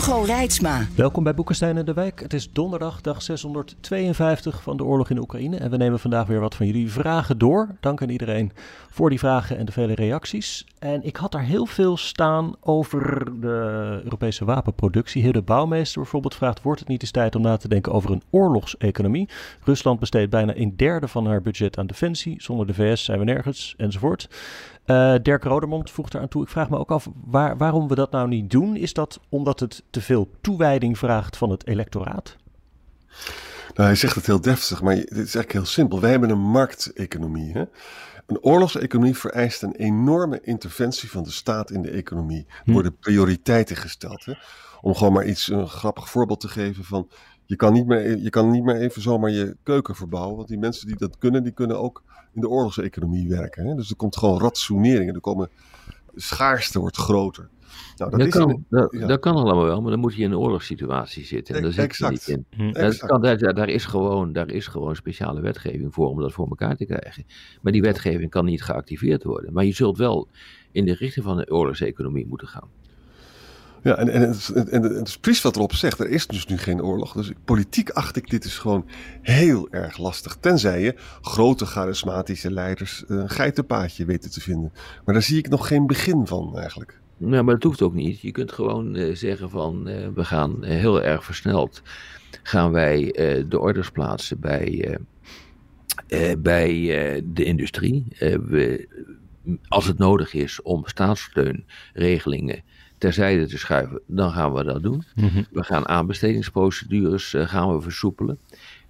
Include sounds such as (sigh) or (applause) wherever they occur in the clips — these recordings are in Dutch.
Hugo Reitsma. Welkom bij Boekenstein en de Wijk. Het is donderdag, dag 652 van de oorlog in Oekraïne. En we nemen vandaag weer wat van jullie vragen door. Dank aan iedereen voor die vragen en de vele reacties. En ik had daar heel veel staan over de Europese wapenproductie. Heer de Bouwmeester bijvoorbeeld vraagt: Wordt het niet eens tijd om na te denken over een oorlogseconomie? Rusland besteedt bijna een derde van haar budget aan defensie. Zonder de VS zijn we nergens, enzovoort. Uh, Dirk Rodermond voegt eraan toe. Ik vraag me ook af waar, waarom we dat nou niet doen. Is dat omdat het te veel toewijding vraagt van het electoraat? Nou, hij zegt het heel deftig, maar het is eigenlijk heel simpel. Wij hebben een markteconomie. Hè? Een oorlogseconomie vereist een enorme interventie van de staat in de economie. Er hm. worden prioriteiten gesteld. Hè? Om gewoon maar iets, een grappig voorbeeld te geven van... Je kan, niet meer, je kan niet meer even zomaar je keuken verbouwen. Want die mensen die dat kunnen, die kunnen ook in de oorlogseconomie werken. Hè? Dus er komt gewoon ratsoenering. Er komen, de schaarste wordt groter. Nou, dat, kan, dat, kan allemaal wel, maar dan moet je in een oorlogssituatie zitten. En daar zit je niet in. Dat kan, daar, daar, is gewoon, daar is gewoon speciale wetgeving voor om dat voor elkaar te krijgen. Maar die wetgeving kan niet geactiveerd worden. Maar je zult wel in de richting van de oorlogseconomie moeten gaan. Ja, en, en, het, en, het is precies wat erop zegt. Er is dus nu geen oorlog. Dus politiek acht ik dit is gewoon heel erg lastig. Tenzij je grote charismatische leiders een geitenpaadje weten te vinden. Maar daar zie ik nog geen begin van eigenlijk. Nou, maar dat hoeft ook niet. Je kunt gewoon uh, zeggen van uh, we gaan heel erg versneld. Gaan wij de orders plaatsen bij, bij de industrie. we, als het nodig is om staatssteunregelingen terzijde te schuiven, dan gaan we dat doen. Mhm. We gaan aanbestedingsprocedures uh, gaan we versoepelen.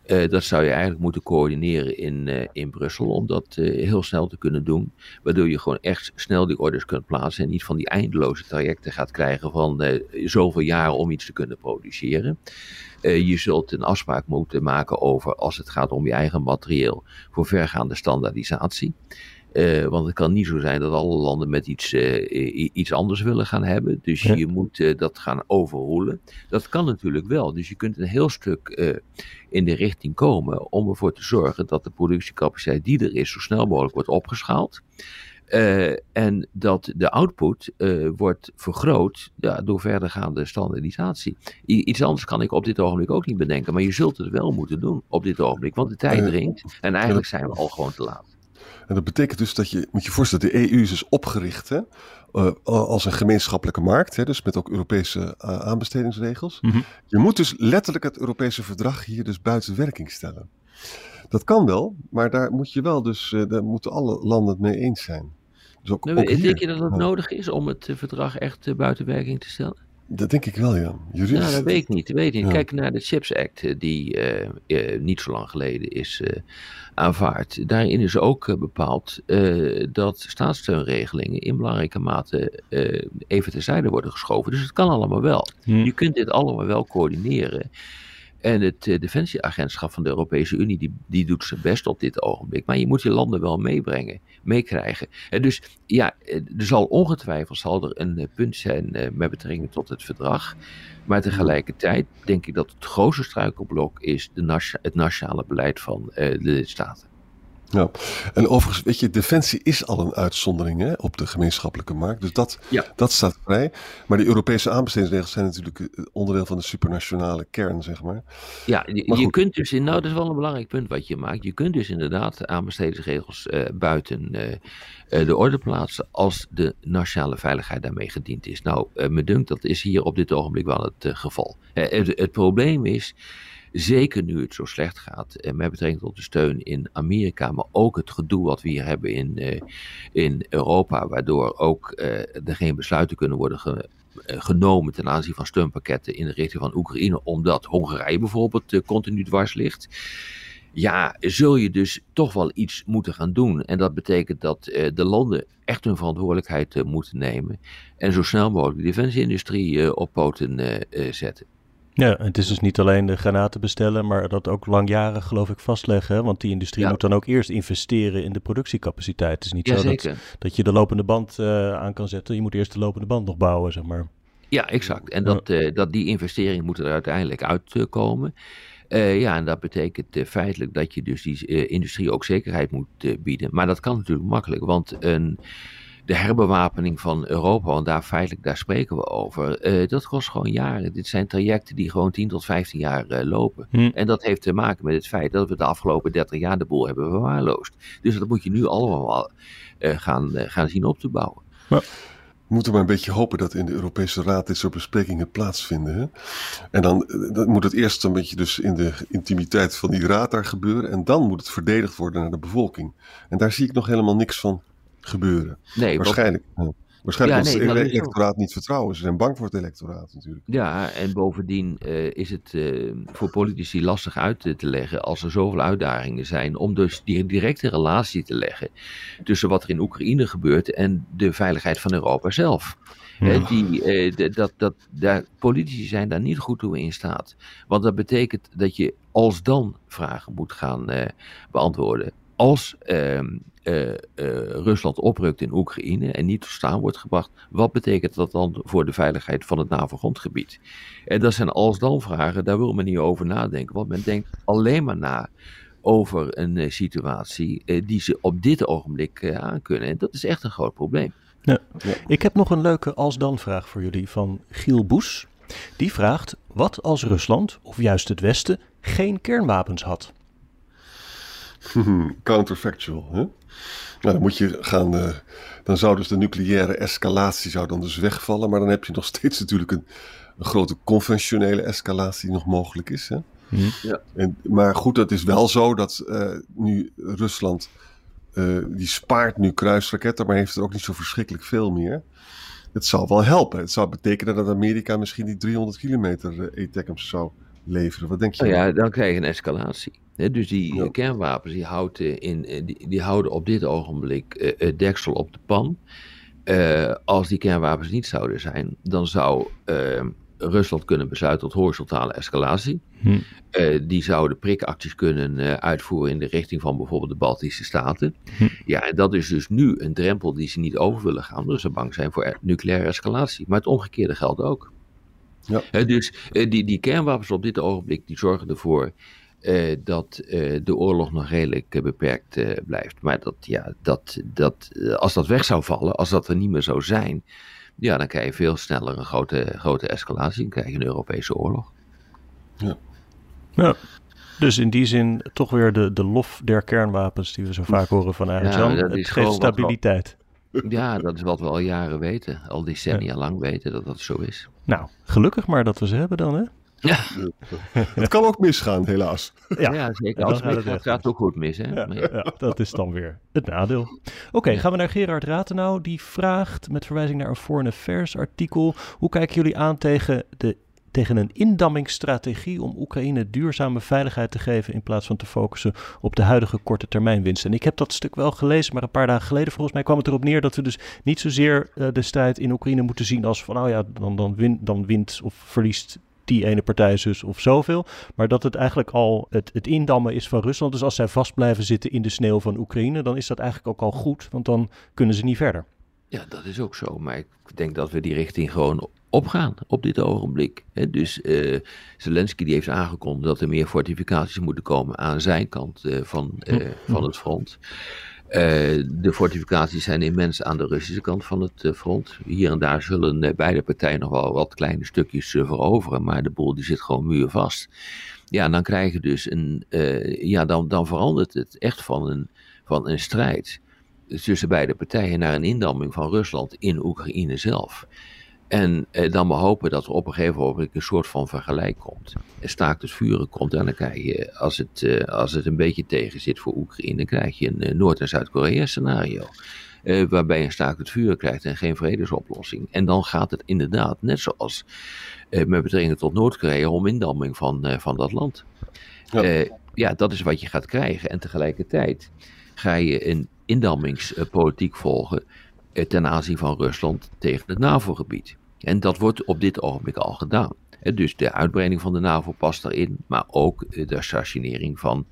Uh, dat zou je eigenlijk moeten coördineren in, uh, in Brussel om dat heel snel te kunnen doen. Waardoor je gewoon echt snel die orders kunt plaatsen en niet van die eindeloze trajecten gaat krijgen van zoveel jaren om iets te kunnen produceren. je zult een afspraak moeten maken over als het gaat om je eigen materieel voor vergaande standaardisatie. Uh, want het kan niet zo zijn dat alle landen met iets, uh, iets anders willen gaan hebben. Dus je moet uh, dat gaan overroelen. Dat kan natuurlijk wel. Dus je kunt een heel stuk in de richting komen om ervoor te zorgen dat de productiecapaciteit die er is zo snel mogelijk wordt opgeschaald. en dat de output wordt vergroot ja, door verdergaande standaardisatie. I iets anders kan ik op dit ogenblik ook niet bedenken. Maar je zult het wel moeten doen op dit ogenblik. Want de tijd dringt. En eigenlijk zijn we al gewoon te laat. En dat betekent dus dat je, moet je voorstellen, de EU is dus opgericht hè, uh, als een gemeenschappelijke markt, hè, dus met ook Europese uh, aanbestedingsregels. Mm -hmm. Je moet dus letterlijk het Europese verdrag hier dus buiten werking stellen. Dat kan wel, maar daar moet je wel dus, uh, daar moeten alle landen het mee eens zijn. Dus ook, nou, ook denk je dat het nodig is om het verdrag echt buiten werking te stellen? Dat denk ik wel, ja. Jurist. Nou, dat weet ik niet. Dat weet ik niet. Kijk naar de Chips Act, die niet zo lang geleden is aanvaard. Daarin is ook eh, bepaald uh, dat staatssteunregelingen in belangrijke mate uh, even terzijde worden geschoven. Dus het kan allemaal wel. Hm. Je kunt dit allemaal wel coördineren. En het Defensieagentschap van de Europese Unie, die, die doet zijn best op dit ogenblik. Maar je moet je landen wel meebrengen, meekrijgen. En dus ja, er zal ongetwijfeld zal er een punt zijn met betrekking tot het verdrag. Maar tegelijkertijd denk ik dat het grootste struikelblok is de het nationale beleid van de lidstaten. Ja, en overigens, weet je, defensie is al een uitzondering hè, op de gemeenschappelijke markt. Dus dat, ja. dat staat vrij. Maar die Europese aanbestedingsregels zijn natuurlijk eh, onderdeel van de supranationale kern, zeg maar. Ja, je, kunt dus, in, nou dat is wel een belangrijk punt wat je maakt. Je kunt dus inderdaad aanbestedingsregels uh, buiten uh, de orde plaatsen als de nationale veiligheid daarmee gediend is. Nou, me dunkt dat is hier op dit ogenblik wel het geval. Het, het probleem is Zeker nu het zo slecht gaat en met betrekking tot de steun in Amerika, maar ook het gedoe wat we hier hebben in, uh, in Europa, waardoor ook uh, er geen besluiten kunnen worden ge, genomen ten aanzien van steunpakketten in de richting van Oekraïne, omdat Hongarije bijvoorbeeld continu dwars ligt. ja, zul je dus toch wel iets moeten gaan doen. En dat betekent dat de landen echt hun verantwoordelijkheid moeten nemen. En zo snel mogelijk de defensieindustrie op poten zetten. Ja, het is dus niet alleen de granaten bestellen, maar dat ook langjarig geloof ik vastleggen. Want die industrie moet dan ook eerst investeren in de productiecapaciteit. Het is niet zo dat, dat, je de lopende band uh, aan kan zetten. Je moet eerst de lopende band nog bouwen, zeg maar. Ja, exact. En dat, uh, dat die investeringen moeten er uiteindelijk uitkomen. Uh, ja, en dat betekent feitelijk dat je dus die industrie ook zekerheid moet bieden. Maar dat kan natuurlijk makkelijk, want een de herbewapening van Europa, want daar feitelijk daar spreken we over, uh, dat kost gewoon jaren. Dit zijn trajecten die gewoon 10 tot 15 jaar uh, lopen. Hm. En dat heeft te maken met het feit dat we de afgelopen 30 jaar de boel hebben verwaarloosd. Dus dat moet je nu allemaal uh, gaan, gaan zien op te bouwen. Ja. We moeten maar een beetje hopen dat in de Europese Raad dit soort besprekingen plaatsvinden. Hè? En dan, dan moet het eerst een beetje dus in de intimiteit van die raad daar gebeuren. En dan moet het verdedigd worden naar de bevolking. En daar zie ik nog helemaal niks van gebeuren. Nee, waarschijnlijk. Waarschijnlijk ja, nee, het electoraat niet vertrouwen. Ze zijn bang voor het electoraat natuurlijk. Ja, en bovendien uh, is het uh, voor politici lastig uit te leggen als er zoveel uitdagingen zijn. Om dus die directe relatie te leggen tussen wat er in Oekraïne gebeurt en de veiligheid van Europa zelf. Ja. die, uh, dat, dat, daar, politici zijn daar niet goed toe in staat. Want dat betekent dat je als dan vragen moet gaan beantwoorden. Als ehm, uh, uh, Rusland oprukt in Oekraïne en niet tot staan wordt gebracht, wat betekent dat dan voor de veiligheid van het NAVO-grondgebied? En dat zijn als-dan vragen, daar wil men niet over nadenken, want men denkt alleen maar na over een uh, situatie die ze op dit ogenblik aankunnen. En dat is echt een groot probleem. Ja. Ik heb nog een leuke als-dan-vraag voor jullie van Giel Boes. Die vraagt: wat als Rusland, of juist het Westen, geen kernwapens had? (laughs) Counterfactual, hè? Nou, dan moet je gaan. Uh, dan zou dus de nucleaire escalatie zou dan dus wegvallen. Maar dan heb je nog steeds natuurlijk een, een grote conventionele escalatie die nog mogelijk is. Hè? Mhm. Ja. En, maar goed, het is wel zo dat uh, nu Rusland. Uh, die spaart nu kruisraketten, maar heeft er ook niet zo verschrikkelijk veel meer. Het zou wel helpen. Het zou betekenen dat Amerika misschien die 300 kilometer ETACMS zou leveren. Wat denk je? Nou ja, dan krijg je een escalatie dus die kernwapens die, houden in, eh, die, die, houden op dit ogenblik uh, het deksel op de pan. Uh, als die kernwapens niet zouden zijn, dan zou uh, Rusland kunnen besluiten tot horizontale escalatie. Hm. die zouden prikacties kunnen uitvoeren in de richting van bijvoorbeeld de Baltische Staten. Hm. Ja, en dat is dus nu een drempel die ze niet over willen gaan, omdat ze bang zijn voor nucleaire escalatie. Maar het omgekeerde geldt ook. Ja. dus die, die kernwapens op dit ogenblik die zorgen ervoor uh, dat uh, de oorlog nog redelijk uh, beperkt blijft. Maar dat, ja, dat, dat, als dat weg zou vallen, als dat er niet meer zou zijn, ja, dan krijg je veel sneller een grote, grote escalatie. Dan krijg je een Europese oorlog. Ja. ja. Dus in die zin toch weer de, de lof der kernwapens die we zo vaak horen van Arjan. Ja, het geeft stabiliteit. ja, dat is wat we al jaren weten. Al decennia lang weten dat dat zo is. Nou, gelukkig maar dat we ze hebben dan, hè? Ja. Het kan ook misgaan, helaas. Ja, ja zeker. Als het gaat, gaat het ook goed mis. Hè? Ja, ja, dat is dan weer het nadeel. Oké, gaan we naar Gerard Ratenau. Die vraagt met verwijzing naar een Foreign Affairs artikel. Hoe kijken jullie aan tegen, de, tegen een indammingsstrategie om Oekraïne duurzame veiligheid te geven in plaats van te focussen op de huidige korte termijn winst? En ik heb dat stuk wel gelezen, maar een paar dagen geleden volgens mij kwam het erop neer dat we dus niet zozeer uh, de strijd in Oekraïne moeten zien als van, nou ja, dan, dan, win, dan wint of verliest die ene partij zus of zoveel. Maar dat het eigenlijk al het, het indammen is van Rusland. Dus als zij vast blijven zitten in de sneeuw van Oekraïne, dan is dat eigenlijk ook al goed, want dan kunnen ze niet verder. Ja, dat is ook zo. Maar ik denk dat we die richting gewoon opgaan op dit ogenblik. dus uh, Zelensky die heeft aangekondigd dat er meer fortificaties moeten komen aan zijn kant uh, van, uh, van het front. Uh, de fortificaties zijn immens aan de Russische kant van het uh, front. Hier en daar zullen uh, beide partijen nog wel wat kleine stukjes veroveren, maar de boel die zit gewoon muurvast. Ja, dan krijg je dus een, ja, dan, dan verandert het echt van een, van een strijd tussen beide partijen naar een indamming van Rusland in Oekraïne zelf. En eh, dan maar hopen dat er op een gegeven moment een soort van vergelijk komt. En staakt het vuren komt en dan krijg je, als het, eh, als het een beetje tegen zit voor Oekraïne, dan krijg je een uh, Noord- en Zuid-Korea scenario. Uh, waarbij je staakt het vuren krijgt en geen vredesoplossing. En dan gaat het inderdaad, net zoals met betrekking tot Noord-Korea, om indamming van, van dat land. Ja. ja, dat is wat je gaat krijgen. En tegelijkertijd ga je een indammingspolitiek volgen ten aanzien van Rusland tegen het NAVO-gebied. En dat wordt op dit ogenblik al gedaan. Dus de uitbreiding van de NAVO past erin, maar ook de stationering van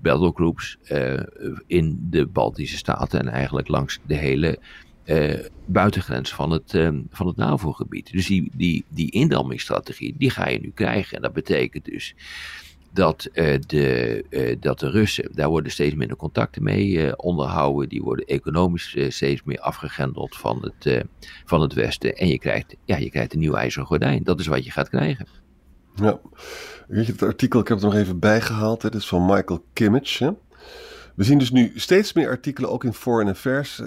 battlegroups uh, in de Baltische Staten en eigenlijk langs de hele uh, buitengrens van het, van het NAVO-gebied. Dus die, die, die indammingsstrategie, die ga je nu krijgen. En dat betekent dus dat, uh, de, uh, dat de Russen, daar worden steeds minder contacten mee uh, onderhouden. Die worden economisch steeds meer afgegrendeld van het, van het Westen. En je krijgt, ja, je krijgt een nieuw ijzeren gordijn. Dat is wat je gaat krijgen. Ja, weet je, het artikel, ik heb het nog even bijgehaald. Dat is van Michael Kimmich. Hè? We zien dus nu steeds meer artikelen ook in Foreign Affairs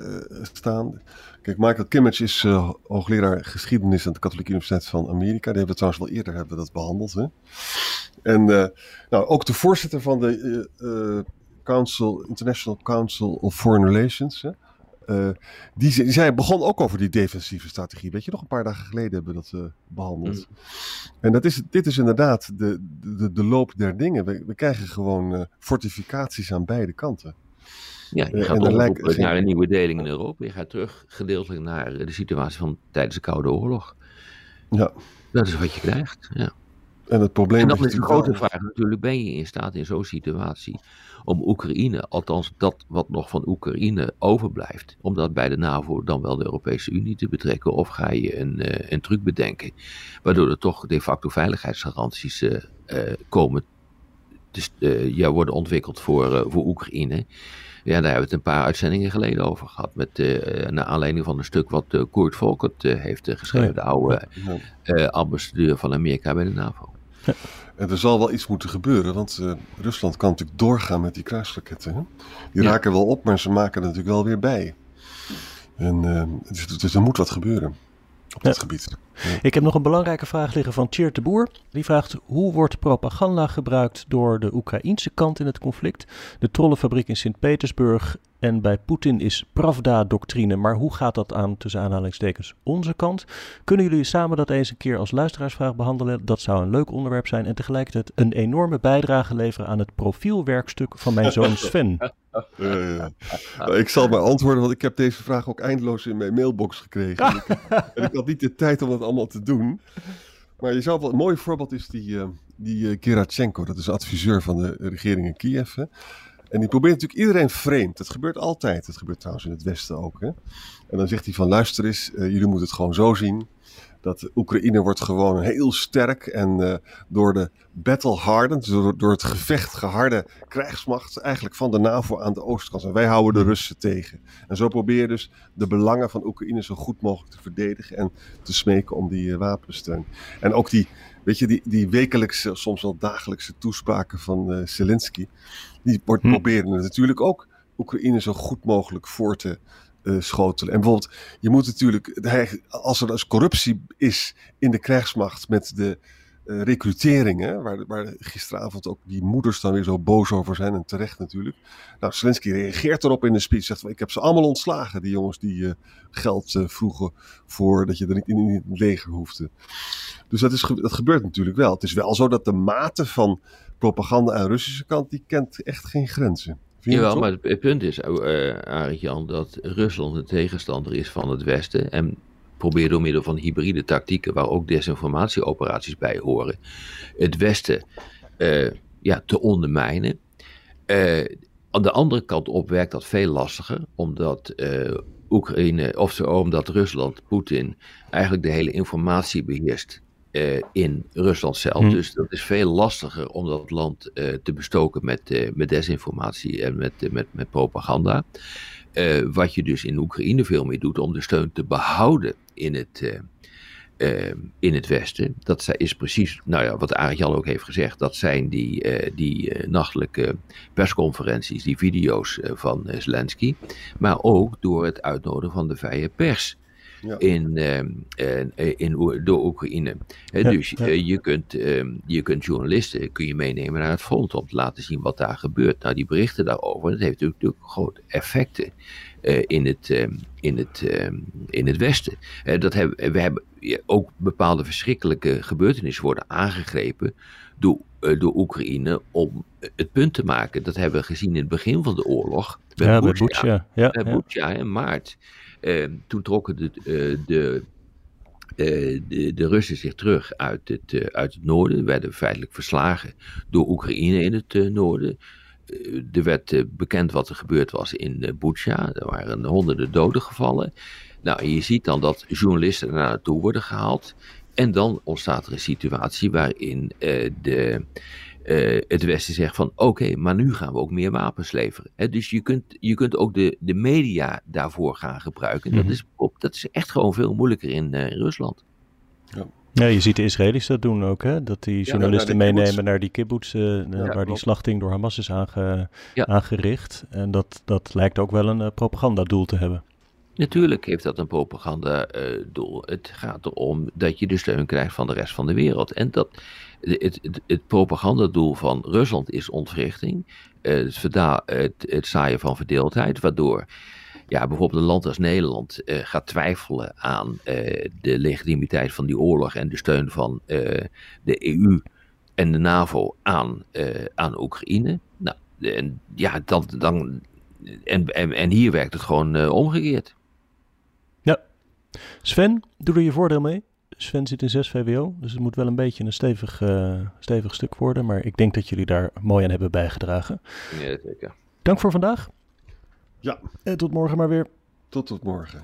staan. Kijk, Michael Kimmich is uh, hoogleraar geschiedenis aan de Katholieke Universiteit van Amerika. Die hebben we trouwens wel eerder hebben we dat behandeld. Hè? En uh, nou, ook de voorzitter van de Council, International Council of Foreign Relations. Hè? Die, die zei, begon ook over die defensieve strategie. Weet je, nog een paar dagen geleden hebben we dat behandeld. Mm. En dat is, dit is inderdaad de, de, de loop der dingen. We, we krijgen gewoon fortificaties aan beide kanten. Ja, je gaat lijkt, naar een nieuwe deling in Europa. Je gaat terug gedeeltelijk naar de situatie van tijdens de Koude Oorlog. Ja. Dat is wat je krijgt, ja. En het probleem en dan is de grote vraag natuurlijk, ben je in staat in zo'n situatie om Oekraïne, althans dat wat nog van Oekraïne overblijft, om dat bij de NAVO dan wel de Europese Unie te betrekken? Of ga je een, uh, een truc bedenken, waardoor er toch de facto veiligheidsgaranties uh, uh, komen, dus, ja, worden ontwikkeld voor, voor Oekraïne? Ja, daar hebben we het een paar uitzendingen geleden over gehad. Met, uh, naar aanleiding van een stuk wat uh, Kurt Volkert uh, heeft geschreven. De oude ambassadeur van Amerika bij de NAVO. Ja. En er zal wel iets moeten gebeuren, want Rusland kan natuurlijk doorgaan met die kruisraketten. Hè? Die ja. raken wel op, maar ze maken er natuurlijk wel weer bij. En, dus, dus er moet wat gebeuren op dat gebied. Ik heb nog een belangrijke vraag liggen van Tjeerd de Boer. Die vraagt hoe wordt propaganda gebruikt door de Oekraïense kant in het conflict? De trollenfabriek in Sint-Petersburg en bij Poetin is Pravda-doctrine. Maar hoe gaat dat aan, tussen aanhalingstekens, onze kant? Kunnen jullie samen dat eens een keer als luisteraarsvraag behandelen? Dat zou een leuk onderwerp zijn en tegelijkertijd een enorme bijdrage leveren aan het profielwerkstuk van mijn zoon (laughs) Sven. Uh, nou, ik zal maar antwoorden, want ik heb deze vraag ook eindeloos in mijn mailbox gekregen. en, ik, en ik had niet de tijd om dat allemaal te doen. Maar je zou wel, een mooi voorbeeld is die, uh, die uh, Gerachenko, dat is adviseur van de regering in Kiev. Hè? En die probeert natuurlijk iedereen vreemd. Dat gebeurt altijd. Dat gebeurt trouwens in het Westen ook. Hè? En dan zegt hij van luister eens, uh, jullie moeten het gewoon zo zien dat Oekraïne wordt gewoon heel sterk en uh, door de battle hardened, door, door het gevecht geharde krijgsmacht eigenlijk van de NAVO aan de oostkant. En wij houden de hmm. Russen tegen. En zo probeer je dus de belangen van Oekraïne zo goed mogelijk te verdedigen en te smeken om die uh, wapensteun. En ook die, weet je, die, die wekelijkse, soms wel dagelijkse toespraken van uh, Zelensky, die wordt, hmm. proberen natuurlijk ook Oekraïne zo goed mogelijk voor te uh, schotelen. En bijvoorbeeld, je moet natuurlijk, als er dus corruptie is in de krijgsmacht met de uh, recruteringen, waar, waar gisteravond ook die moeders dan weer zo boos over zijn, en terecht natuurlijk. Nou, Zelensky reageert erop in de speech, zegt ik heb ze allemaal ontslagen, die jongens die uh, geld vroegen voor dat je er niet in, in het leger hoefde. Dus dat, is, dat gebeurt natuurlijk wel. Het is wel zo dat de mate van propaganda aan de Russische kant, die kent echt geen grenzen. Jawel, maar het punt is, uh, Arend Jan, dat Rusland een tegenstander is van het Westen. En probeert door middel van hybride tactieken, waar ook desinformatieoperaties bij horen, het Westen uh, ja, te ondermijnen. Uh, aan de andere kant op werkt dat veel lastiger, omdat Oekraïne, of omdat Rusland, Poetin, eigenlijk de hele informatie beheerst uh, in Rusland zelf. Hm. Dus dat is veel lastiger om dat land uh, te bestoken met, uh, met desinformatie en met, met, met propaganda. wat je dus in Oekraïne veel meer doet om de steun te behouden in het, in het Westen. Dat is precies, nou ja, wat Jan ook heeft gezegd. Dat zijn die, die nachtelijke persconferenties, die video's van Zelensky. Maar ook door het uitnodigen van de vrije pers in, uh, in, door Oekraïne. dus uh, je, kunt, uh, je kunt journalisten kun je meenemen naar het front om te laten zien wat daar gebeurt. Nou, die berichten daarover, dat heeft natuurlijk grote effecten eh, in, het, ehm, in, het, ehm, in het Westen. dat hebben, we hebben ook bepaalde verschrikkelijke gebeurtenissen worden aangegrepen door door Oekraïne om het punt te maken. Dat hebben we gezien in het begin van de oorlog. Bij ja, Butsja. Ja, bij Butsja in maart. Toen trokken de, de de, de, Russen zich terug uit het, uit het noorden, werden feitelijk verslagen door Oekraïne in het noorden. er werd bekend wat er gebeurd was in uh. Er waren honderden doden gevallen. Nou, je ziet dan dat journalisten naar naartoe worden gehaald. En dan ontstaat er een situatie waarin uh, de, uh, het Westen zegt van oké, maar nu gaan we ook meer wapens leveren. dus je kunt, je kunt ook de, de media daarvoor gaan gebruiken. dat, mhm. is, dat is echt gewoon veel moeilijker in, uh, in Rusland. Ja. Ja, je ziet de Israëli's dat doen ook, hè? Dat die journalisten meenemen naar die kibbutz, waar die slachting door Hamas is aange, aangericht. En dat, dat lijkt ook wel een uh, propagandadoel te hebben. Natuurlijk heeft dat een propagandadoel. het gaat erom dat je de steun krijgt van de rest van de wereld. En dat, het, het, propagandadoel van Rusland is ontwrichting. Het, het, het zaaien van verdeeldheid, waardoor ja, bijvoorbeeld een land als Nederland uh, gaat twijfelen aan de legitimiteit van die oorlog en de steun van de EU en de NAVO aan, aan Oekraïne. Nou, en, ja, dan, dan, en, en hier werkt het gewoon omgekeerd. Sven, doe er je voordeel mee. Sven zit in 6 VWO, dus het moet wel een beetje een stevig, uh, stevig stuk worden. Maar ik denk dat jullie daar mooi aan hebben bijgedragen. Ja, zeker. Dank voor vandaag. Ja. En tot morgen maar weer. Tot tot morgen.